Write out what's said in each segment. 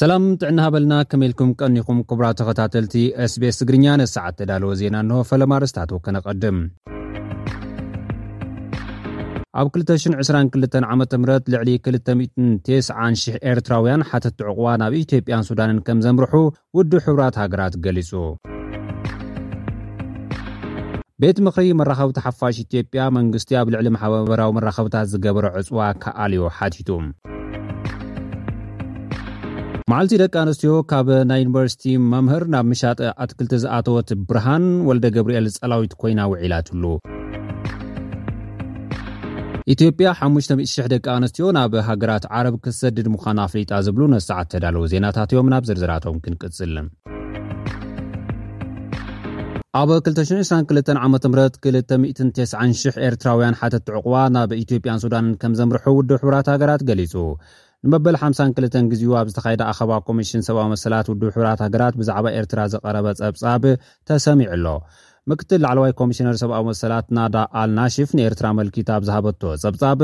ሰላም ጥዕና ሃበልና ከመልኩም ቀኒኹም ክቡራ ተኸታተልቲ ስቤስ ትግርኛ ነሰዓት ተዳለወ ዜና እንሆ ፈለማ ርስታትወ ከነቐድም ኣብ 222 ዓ ም ልዕሊ 29000 ኤርትራውያን ሓተቲ ዕቑዋ ናብ ኢትዮጵያን ሱዳንን ከም ዘምርሑ ውድብ ሕቡራት ሃገራት ገሊጹ። ቤት ምኽሪ መራኸብቲ ሓፋሽ ኢትዮጵያ፣ መንግስቲ ኣብ ልዕሊ ማሕበበራዊ መራኸብታት ዝገበሮ ዕጽዋ ክኣልዮ ሓቲቱ። መዓልቲ ደቂ ኣንስትዮ ካብ ናይ ዩኒቨርሲቲ መምህር ናብ ምሻጥ ኣትክልቲ ዝኣተወት ብርሃን ወልደገብርኤል ጸላዊት ኮይና ውዒላትሉ። ኢትዮጵያ ሓሙሽተ ሚእቲ ሽሕ ደቂ ኣንስትዮ ናብ ሃገራት ዓረብ ክትሰድድ ምዃና ኣፍሊጣ ዝብሉ ነሰዓት ተዳለዉ ዜናታት እዮም ናብ ዝርዝራቶም ክንቅጽል ኣብ 222 ዓ ም 290 ሽሕ ኤርትራውያን ሓተቲ ዕቑባ ናብ ኢትዮጵያን ሱዳንን ከም ዘምርሑ ውድብ ሕቡራት ሃገራት ገሊጹ ንመበል ሓምሳን ክልተን ግዜኡ ኣብ ዝተኻየደ ኣኸባ ኮሚሽን ሰብኣዊ መሰላት ውድብ ሕቡራት ሃገራት ብዛዕባ ኤርትራ ዝቐረበ ጸብጻብ ተሰሚዑ ኣሎ። ምክትል ላዕለዋይ ኮሚሽነር ሰብኣዊ መሰላት ናዳ ኣል ናሽፍ ንኤርትራ ኣመልኪታ ኣብ ዝሃበቶ ጸብጻብ፣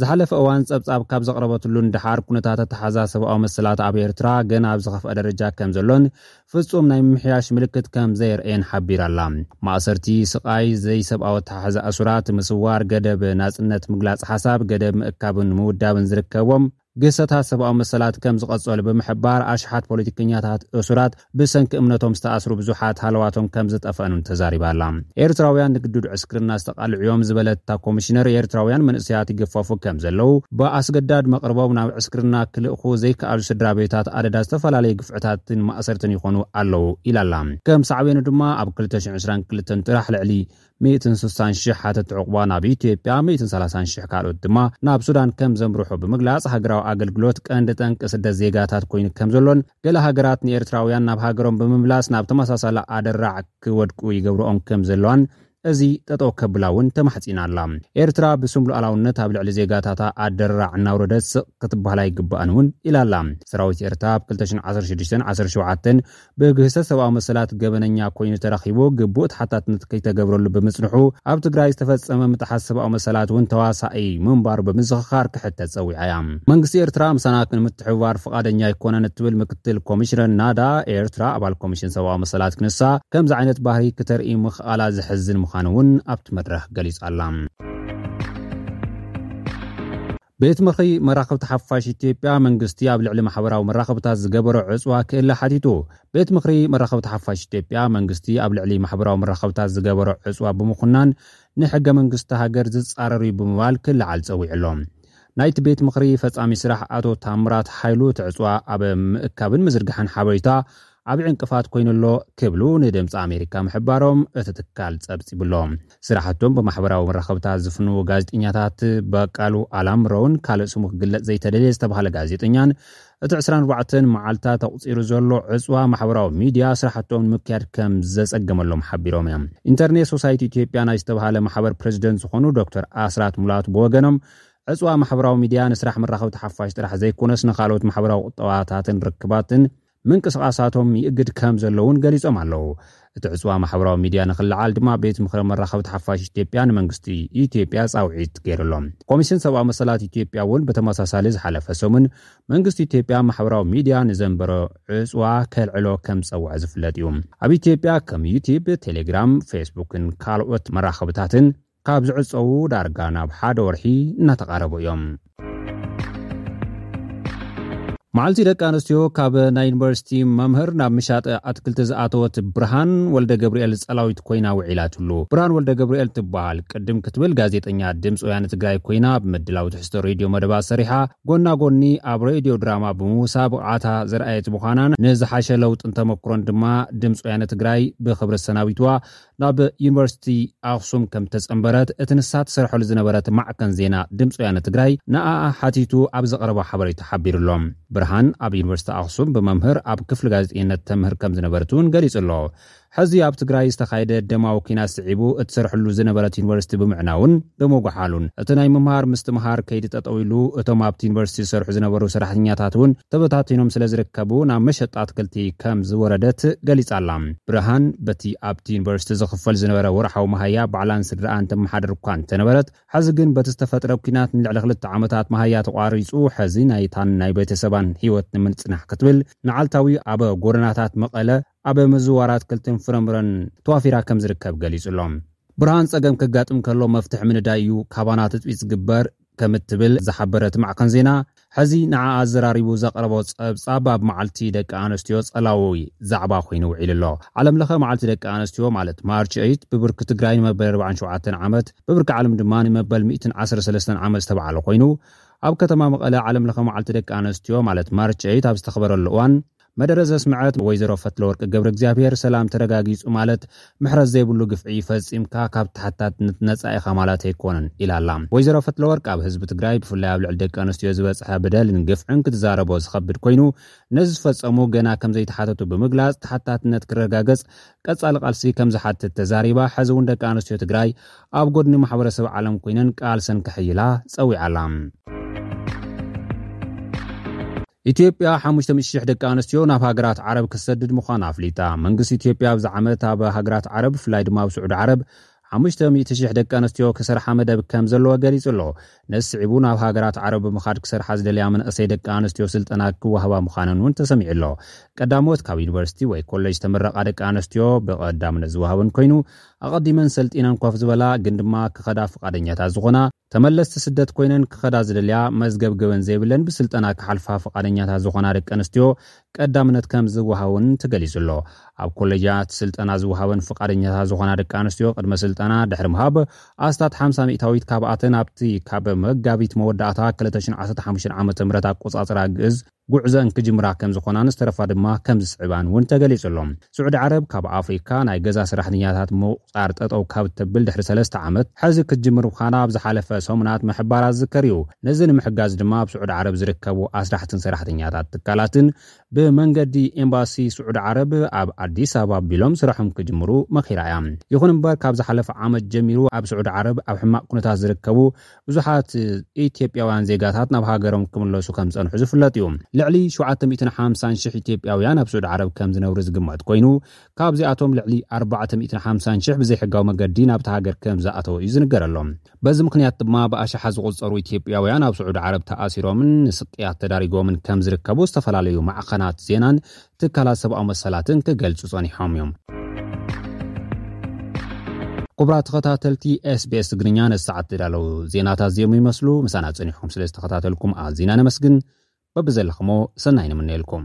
ዝሓለፈ እዋን ጸብጻብ ካብ ዘቕረበትሉ ንደሓር ኩነታት ኣተሓሕዛ ሰብኣዊ መሰላት ኣብ ኤርትራ ገና ኣብ ዝኸፍኣ ደረጃ ከምዘሎን ፍጹም ናይ ምምሕያሽ ምልክት ከም ዘየርእየን ሓቢራ'ላ። ማእሰርቲ፣ ስቓይ፣ ዘይሰብኣዊ ኣተሓሕዛ እሱራት፣ ምስዋር፣ ገደብ ናጽነት ምግላጽ ሓሳብ፣ ገደብ ምእካብን ምውዳብን ዝርከቦም ግህሰታት ሰብኣዊ መሰላት ከም ዝቐጸሉ ብምሕባር፣ ኣሽሓት ፖለቲከኛታት እሱራት፣ ብሰንኪ እምነቶም ዝተኣስሩ ብዙሓት ሃለዋቶም ከም ዝጠፍአን'ውን ተዛሪባ'ላ። ኤርትራውያን ንግዱድ ዕስክርና ዝተቓልዑ'ዮም ዝበለት እታ ኮሚሽነር፣ ኤርትራውያን መንእሰያት ይግፈፉ ከም ዘለዉ፣ ብኣስገዳድ መቕርቦም ናብ ዕስክርና ክልእኩ ዘይከኣሉ ስድራቤታት ኣደዳ ዝተፈላለዩ ግፍዕታትን ማእሰርትን ይኾኑ ኣለዉ ኢላ'ላ። ከም ሳዕቤኑ ድማ ኣብ ክልተ ሽሕን ዕስራን ክልተን ጥራሕ ልዕሊ ሚእትን ስሳን ሽሕ ሓተቲ ዑቕባ ናብ ኢትዮጵያ፣ ሚእትን ሰላሳን ሽሕ ካልኦት ድማ ናብ ሱዳን ከም ዘምርሑ ብምግላጽ፣ ሃገራዊ ኣገልግሎት ቀንዲ ጠንቂ ስደት ዜጋታት ኮይኑ ከም ዘሎን ገለ ሃገራት ንኤርትራውያን ናብ ሃገሮም ብምምላስ ናብ ተመሳሳሊ ኣደራዕ ክወድቁ ይገብርኦም ከም ዘለዋን እዚ ጠጠው ከብላ እውን ተማሕጺና ኣላ። ኤርትራ ብስም ሉኣላውነት ኣብ ልዕሊ ዜጋታታ ኣደራዕ እናውረደት ስቕ ክትበሃል ኣይግባእን እውን ኢላ ኣላ። ሰራዊት ኤርትራ ኣብ ክልተ ሽሕን ዓሰርተ ሽዱሽተን ዓሰርተ ሸውዓተን ብግህሰት ሰብኣዊ መሰላት ገበነኛ ኮይኑ ተረኺቡ ግቡእ ተሓታትነት ከይተገብረሉ ብምጽንሑ ኣብ ትግራይ ዝተፈጸመ ምጥሓስ ሰብኣዊ መሰላት እውን ተዋሳኢ ምንባሩ ብምዝኽኻር ክሕተት ጸዊዓ እያ። መንግስቲ ኤርትራ ምሳና ንምትሕብባር ፍቓደኛ ኣይኮነን እትብል ምክትል ኮሚሽነር ናዳ፣ ኤርትራ ኣባል ኮሚሽን ሰብኣዊ መሰላት ክንሳ ከምዚ ዓይነት ባህሪ ክተርኢ ቃላ ዘሕዝን ምዃኑ እውን ኣብቲ መድረኽ ገሊጻ'ላ። ቤት ምኽሪ መራኸብቲ ሓፋሽ ኢትዮጵያ መንግስቲ ኣብ ልዕሊ ማሕበራዊ መራኸብታት ዝገበሮ ዕጽዋ ክእለ ሓቲቱ። ቤት ምኽሪ መራኸብቲ ሓፋሽ ኢትዮጵያ መንግስቲ ኣብ ልዕሊ ማሕበራዊ መራኸብታት ዝገበሮ ዕጽዋ ብምኹናን ንሕገ መንግስቲ ሃገር ዝጻረር እዩ ብምባል ክለዓል ጸዊዑ ኣሎ። ናይቲ ቤት ምኽሪ ፈጻሚ ስራሕ ኣቶ ታምራት ሓይሉ እቲ ዕጽዋ ኣብ ምእካብን ምዝርጋሕን ሓበሬታ ዓቢ ዕንቅፋት ኮይኑ ኣሎ ክብሉ ንድምጺ ኣሜሪካ ምሕባሮም እቲ ትካል ጸብጺቡ'ሎ። ስራሕቶም ብማሕበራዊ መራኸብታት ዝፍንዉ ጋዜጠኛታት በቃሉ ኣላምረውን ካልእ ስሙ ክግለጽ ዘይተደልየ ዝተባህለ ጋዜጠኛን እቲ ዕስራን ኣርባዕተን መዓልታት ኣቑጺሩ ዘሎ ዕጽዋ ማሕበራዊ ሚድያ ስራሕቶም ንምክያድ ከም ዘጸገመሎም ሓቢሮም እዮም። ኢንተርኔት ሶሳይቲ ኢትዮጵያ ናይ ዝተባህለ ማሕበር ፕረዚደንት ዝኾኑ ዶክተር ኣስራት ሙላቱ ብወገኖም ዕጽዋ ማሕበራዊ ሚድያ ንስራሕ መራኸብቲ ሓፋሽ ጥራሕ ዘይኮነስ ንኻልኦት ማሕበራዊ ቁጠባታትን ርክባትን ምንቅስቓሳቶም ይእግድ ከም ዘሎ'ውን ገሊጾም ኣለዉ። እቲ ዕጽዋ ማሕበራዊ ሚድያ ንኽልዓል ድማ ቤት ምኽሪ መራኸብቲ ሓፋሽ ኢትዮጵያ ንመንግስቲ ኢትዮጵያ ጻውዒት ገይሩ ኣሎ። ኮሚሽን ሰብኣዊ መሰላት ኢትዮጵያ'ውን ብተመሳሳሊ ዝሓለፈ ሰሙን መንግስቲ ኢትዮጵያ ማሕበራዊ ሚድያ ንዘንበሮ ዕጽዋ ከልዕሎ ከም ዝጸውዐ ዝፍለጥ እዩ። ኣብ ኢትዮጵያ ከም ዩትዩብ፣ ቴሌግራም፣ ፌስቡክን ካልኦት መራኸብታትን፣ ካብ ዝዕጸዉ ዳርጋ ናብ ሓደ ወርሒ እናተቓረቡ እዮም። መዓልቲ ደቂ ኣንስትዮ ካብ ናይ ዩኒቨርሲቲ መምህር ናብ ምሻጥ ኣትክልቲ ዝኣተወት ብርሃን ወልደገብርኤል ጸላዊት ኮይና ውዒላትሉ። ብርሃን ወልደገብርኤል ትበሃል። ቅድም ክትብል ጋዜጠኛ ድምፂ ወያነ ትግራይ ኮይና ኣብ ምድላው ትሕዝቶ ሬድዮ መደባት ሰሪሓ ጎና ጎኒ ኣብ ሬድዮ ድራማ ብምውሳ ብቕዓታ ዘርኣየት ምዃናን ንዝሓሸ ለውጥን ተመክሮን ድማ ድምፂ ወያነ ትግራይ ብኽብሪ ኣሰናቢትዋ ናብ ዩኒቨርሲቲ ኣኽሱም ከም እተጸንበረት እቲ ንሳ ትሰርሐሉ ዝነበረት ማዕከን ዜና ድምጺ ወያነ ትግራይ ንኣኣ ሓቲቱ ኣብ ዘቕረቦ ሓበሬታ ሓቢሩ ኣሎ። ብርሃን ኣብ ዩኒቨርሲቲ ኣኽሱም ብመምህር ኣብ ክፍሊ ጋዜጠኝነት ተምህር ከም ዝነበረት እውን ገሊጹ ኣሎ። ሕዚ ኣብ ትግራይ ዝተኻየደ ደማዊ ኲናት ስዒቡ እትሰርሕሉ ዝነበረት ዩኒቨርሲቲ ብምዕናዉን ብምጉሓሉን እቲ ናይ ምምሃር ምስትምሃር ከይዲ ጠጠው ኢሉ እቶም ኣብቲ ዩኒቨርሲቲ ዝሰርሑ ዝነበሩ ሰራሕተኛታት እውን ተበታቲኖም ስለ ዝርከቡ ናብ መሸጣ ኣትክልቲ ከም ዝወረደት ገሊጻ'ላ። ብርሃን፣ በቲ ኣብቲ ዩኒቨርሲቲ ዝኽፈል ዝነበረ ወርሓዊ መሃያ ባዕላን ስድርኣን ተመሓድር እኳ እንተነበረት፣ ሕዚ ግን በቲ ዝተፈጥረ ኲናት ንልዕሊ ክልተ ዓመታት መሃያ ተቋሪጹ፣ ሕዚ ናይታን ናይ ቤተሰባን ህይወት ንምንጽናሕ ክትብል መዓልታዊ ኣብ ጎደናታት መቐለ ኣብ ምዝዋር ኣትክልትን ፍረምረን ተዋፊራ ከም ዝርከብ ገሊጹ'ሎ። ብርሃን፣ ጸገም ከጋጥም ከሎ መፍትሕ ምንዳይ እዩ፣ ካባና ትጽቢት ዝግበር፣ ከምትብል ዝሓበረት ማዕከን ዜና ሕዚ ንዓኣ ኣዘራሪቡ ዘቕረቦ ጸብጻብ ኣብ መዓልቲ ደቂ ኣንስትዮ ጸላዊ ዛዕባ ኮይኑ ውዒሉ ኣሎ። ዓለምለኸ መዓልቲ ደቂ ኣንስትዮ ማለት ማርች ኤይት ብብርኪ ትግራይ ንመበል ኣርብዓን ሸውዓተን ዓመት ብብርኪ ዓለም ድማ ንመበል ሚእትን ዓሰርተ ሰለስተን ዓመት ዝተባዕለ ኮይኑ ኣብ ከተማ መቐለ ዓለምለኸ መዓልቲ ደቂ ኣንስትዮ ማለት ማርች ኤይት ኣብ ዝተኽበረሉ እዋን መደረ ዘስመዐት ወይዘሮ ፈትለወርቅ ገብረእግዚኣብሄር፣ ሰላም ተረጋጊፁ ማለት ምሕረት ዘይብሉ ግፍዒ ፈፂምካ ካብ ተሓታትነት ነፃ ኢኻ ማለት ኣይኮነን ኢላ ኣላ። ወይዘሮ ፈትለወርቅ ኣብ ህዝቢ ትግራይ ብፍላይ ኣብ ልዕሊ ደቂ ኣንስትዮ ዝበፅሐ በደልን ግፍዕን ክትዛረቦ ዝኸብድ ኮይኑ ነዚ ዝፈፀሙ ገና ከምዘይተሓተቱ ብምግላፅ ተሓታትነት ክረጋገፅ ቀፃሊ ቃልሲ ከምዝሓትት ተዛሪባ። ሕዚ እውን ደቂ ኣንስትዮ ትግራይ ኣብ ጎድኒ ማሕበረሰብ ዓለም ኮይነን ቃልሰን ከሕይላ ፀዊዓ ኣላ። ኢትዮጵያ ሓሙሽተ ሚእቲ ሽሕ ደቂ ኣንስትዮ ናብ ሃገራት ዓረብ ክትሰድድ ምዃና ኣፍሊጣ። መንግስቲ ኢትዮጵያ ኣብዚ ዓመት ኣብ ሃገራት ዓረብ ብፍላይ ድማ ኣብ ስዑዲ ዓረብ ሓሙሽተ ሚእቲ ሽሕ ደቂ ኣንስትዮ ክሰርሓ መደብ ከምዘለዎ ገሊጹ ኣሎ። ነዚ ስዒቡ ናብ ሃገራት ዓረብ ብምኻድ ክሰርሓ ዝደልያ መንእሰይ ደቂ ኣንስትዮ ስልጠና ክወሃባ ምዃነን እውን ተሰሚዑ ኣሎ። ቀዳሞት ካብ ዩኒቨርሲቲ ወይ ኮሌጅ ዝተመረቓ ደቂ ኣንስትዮ ብቐዳምነት ዝወሃበን ኮይኑ ኣቐዲመን ሰልጢነን ኮፍ ዝበላ ግን ድማ ክኸዳ ፍቓደኛታት ዝኾና ተመለስቲ ስደት ኮይነን ክኸዳ ዝደልያ መዝገብ ገበን ዘይብለን ብስልጠና ክሓልፋ ፍቓደኛታት ዝኾና ደቂ ኣንስትዮ ቀዳምነት ከምዝወሃውን ተገሊፁ ኣሎ። ኣብ ኮሌጃት ስልጠና ዝወሃበን ፍቓደኛታት ዝኾና ደቂ ኣንስትዮ ቅድመ ስልጠና ድሕሪ ምሃብ ኣስታት ሓምሳ ሚእታዊት ካብኣተን ኣብቲ ካብ መጋቢት መወዳእታ ክልተ ሽሕን ዓሰርተ ሓሙሽተን ዓመተ ምህረት ኣቆፃፅራ ግእዝ ጉዕዘን ክጅምራ ከምዝኾናን ዝተረፋ ድማ ከምዝስዕባን እውን ተገሊፁ ኣሎ። ስዑዲ ዓረብ ካብ ኣፍሪካ ናይ ገዛ ሰራሕተኛታት ምቑፃር ጠጠው ካብ እተብል ድሕሪ ሰለስተ ዓመት ሐዚ ክትጅምር ምዃና ኣብ ዝሓለፈ ሰሙናት ምሕባራ ዝዝከር እዩ። ነዚ ንምሕጋዝ ድማ ኣብ ስዑዲ ዓረብ ዝርከቡ ኣስራሕትን ሰራሕተኛታት ትካላትን ብመንገዲ ኤምባሲ ስዑዲ ዓረብ ኣብ ኣዲስ ኣበባ ኣቢሎም ስረሖም ክጅምሩ መኺራ እያ። ይኹን እምበር ካብ ዝሓለፈ ዓመት ጀሚሩ ኣብ ስዑዲ ዓረብ ኣብ ሕማቕ ኩነታት ዝርከቡ ብዙሓት ኢትዮጵያውያን ዜጋታት ናብ ሃገሮም ክምለሱ ከም ዝጸንሑ ዝፍለጥ እዩ። ልዕሊ ሸውዓተ ሚእትን ሓምሳን ሽሕ ኢትዮጵያውያን ኣብ ስዑዲ ዓረብ ከም ዝነብሩ ዝግመት ኮይኑ፣ ካብዚኣቶም ልዕሊ ኣርባዕተ ሚእትን ሓምሳን ሽሕ ብዘይሕጋዊ መገዲ ናብታ ሃገር ከም ዝኣተወ እዩ ዝንገረሎም። በዚ ምኽንያት ድማ ብኣሽሓት ዝቑጸሩ ኢትዮጵያውያን ኣብ ስዑዲ ዓረብ ተኣሲሮምን ንስቅያት ተዳሪጎምን ከም ዝርከቡ ዝተፈላለዩ ማዕኸናት ዜናን ትካላት ሰብኣዊ መሰላትን ክገልጹ ጸኒሖም እዮም። ኩቡራት ተኸታተልቲ SBS ትግርኛ ነዚ ሰዓት ዝዳለዉ ዜናታት እዚኦም ይመስሉ ምሳና ጸኒሕኩም ስለ ዝተኸታተልኩም ኣዚና ነመስግን በብዘለኹሞ ሰናይ ንምነየልኩም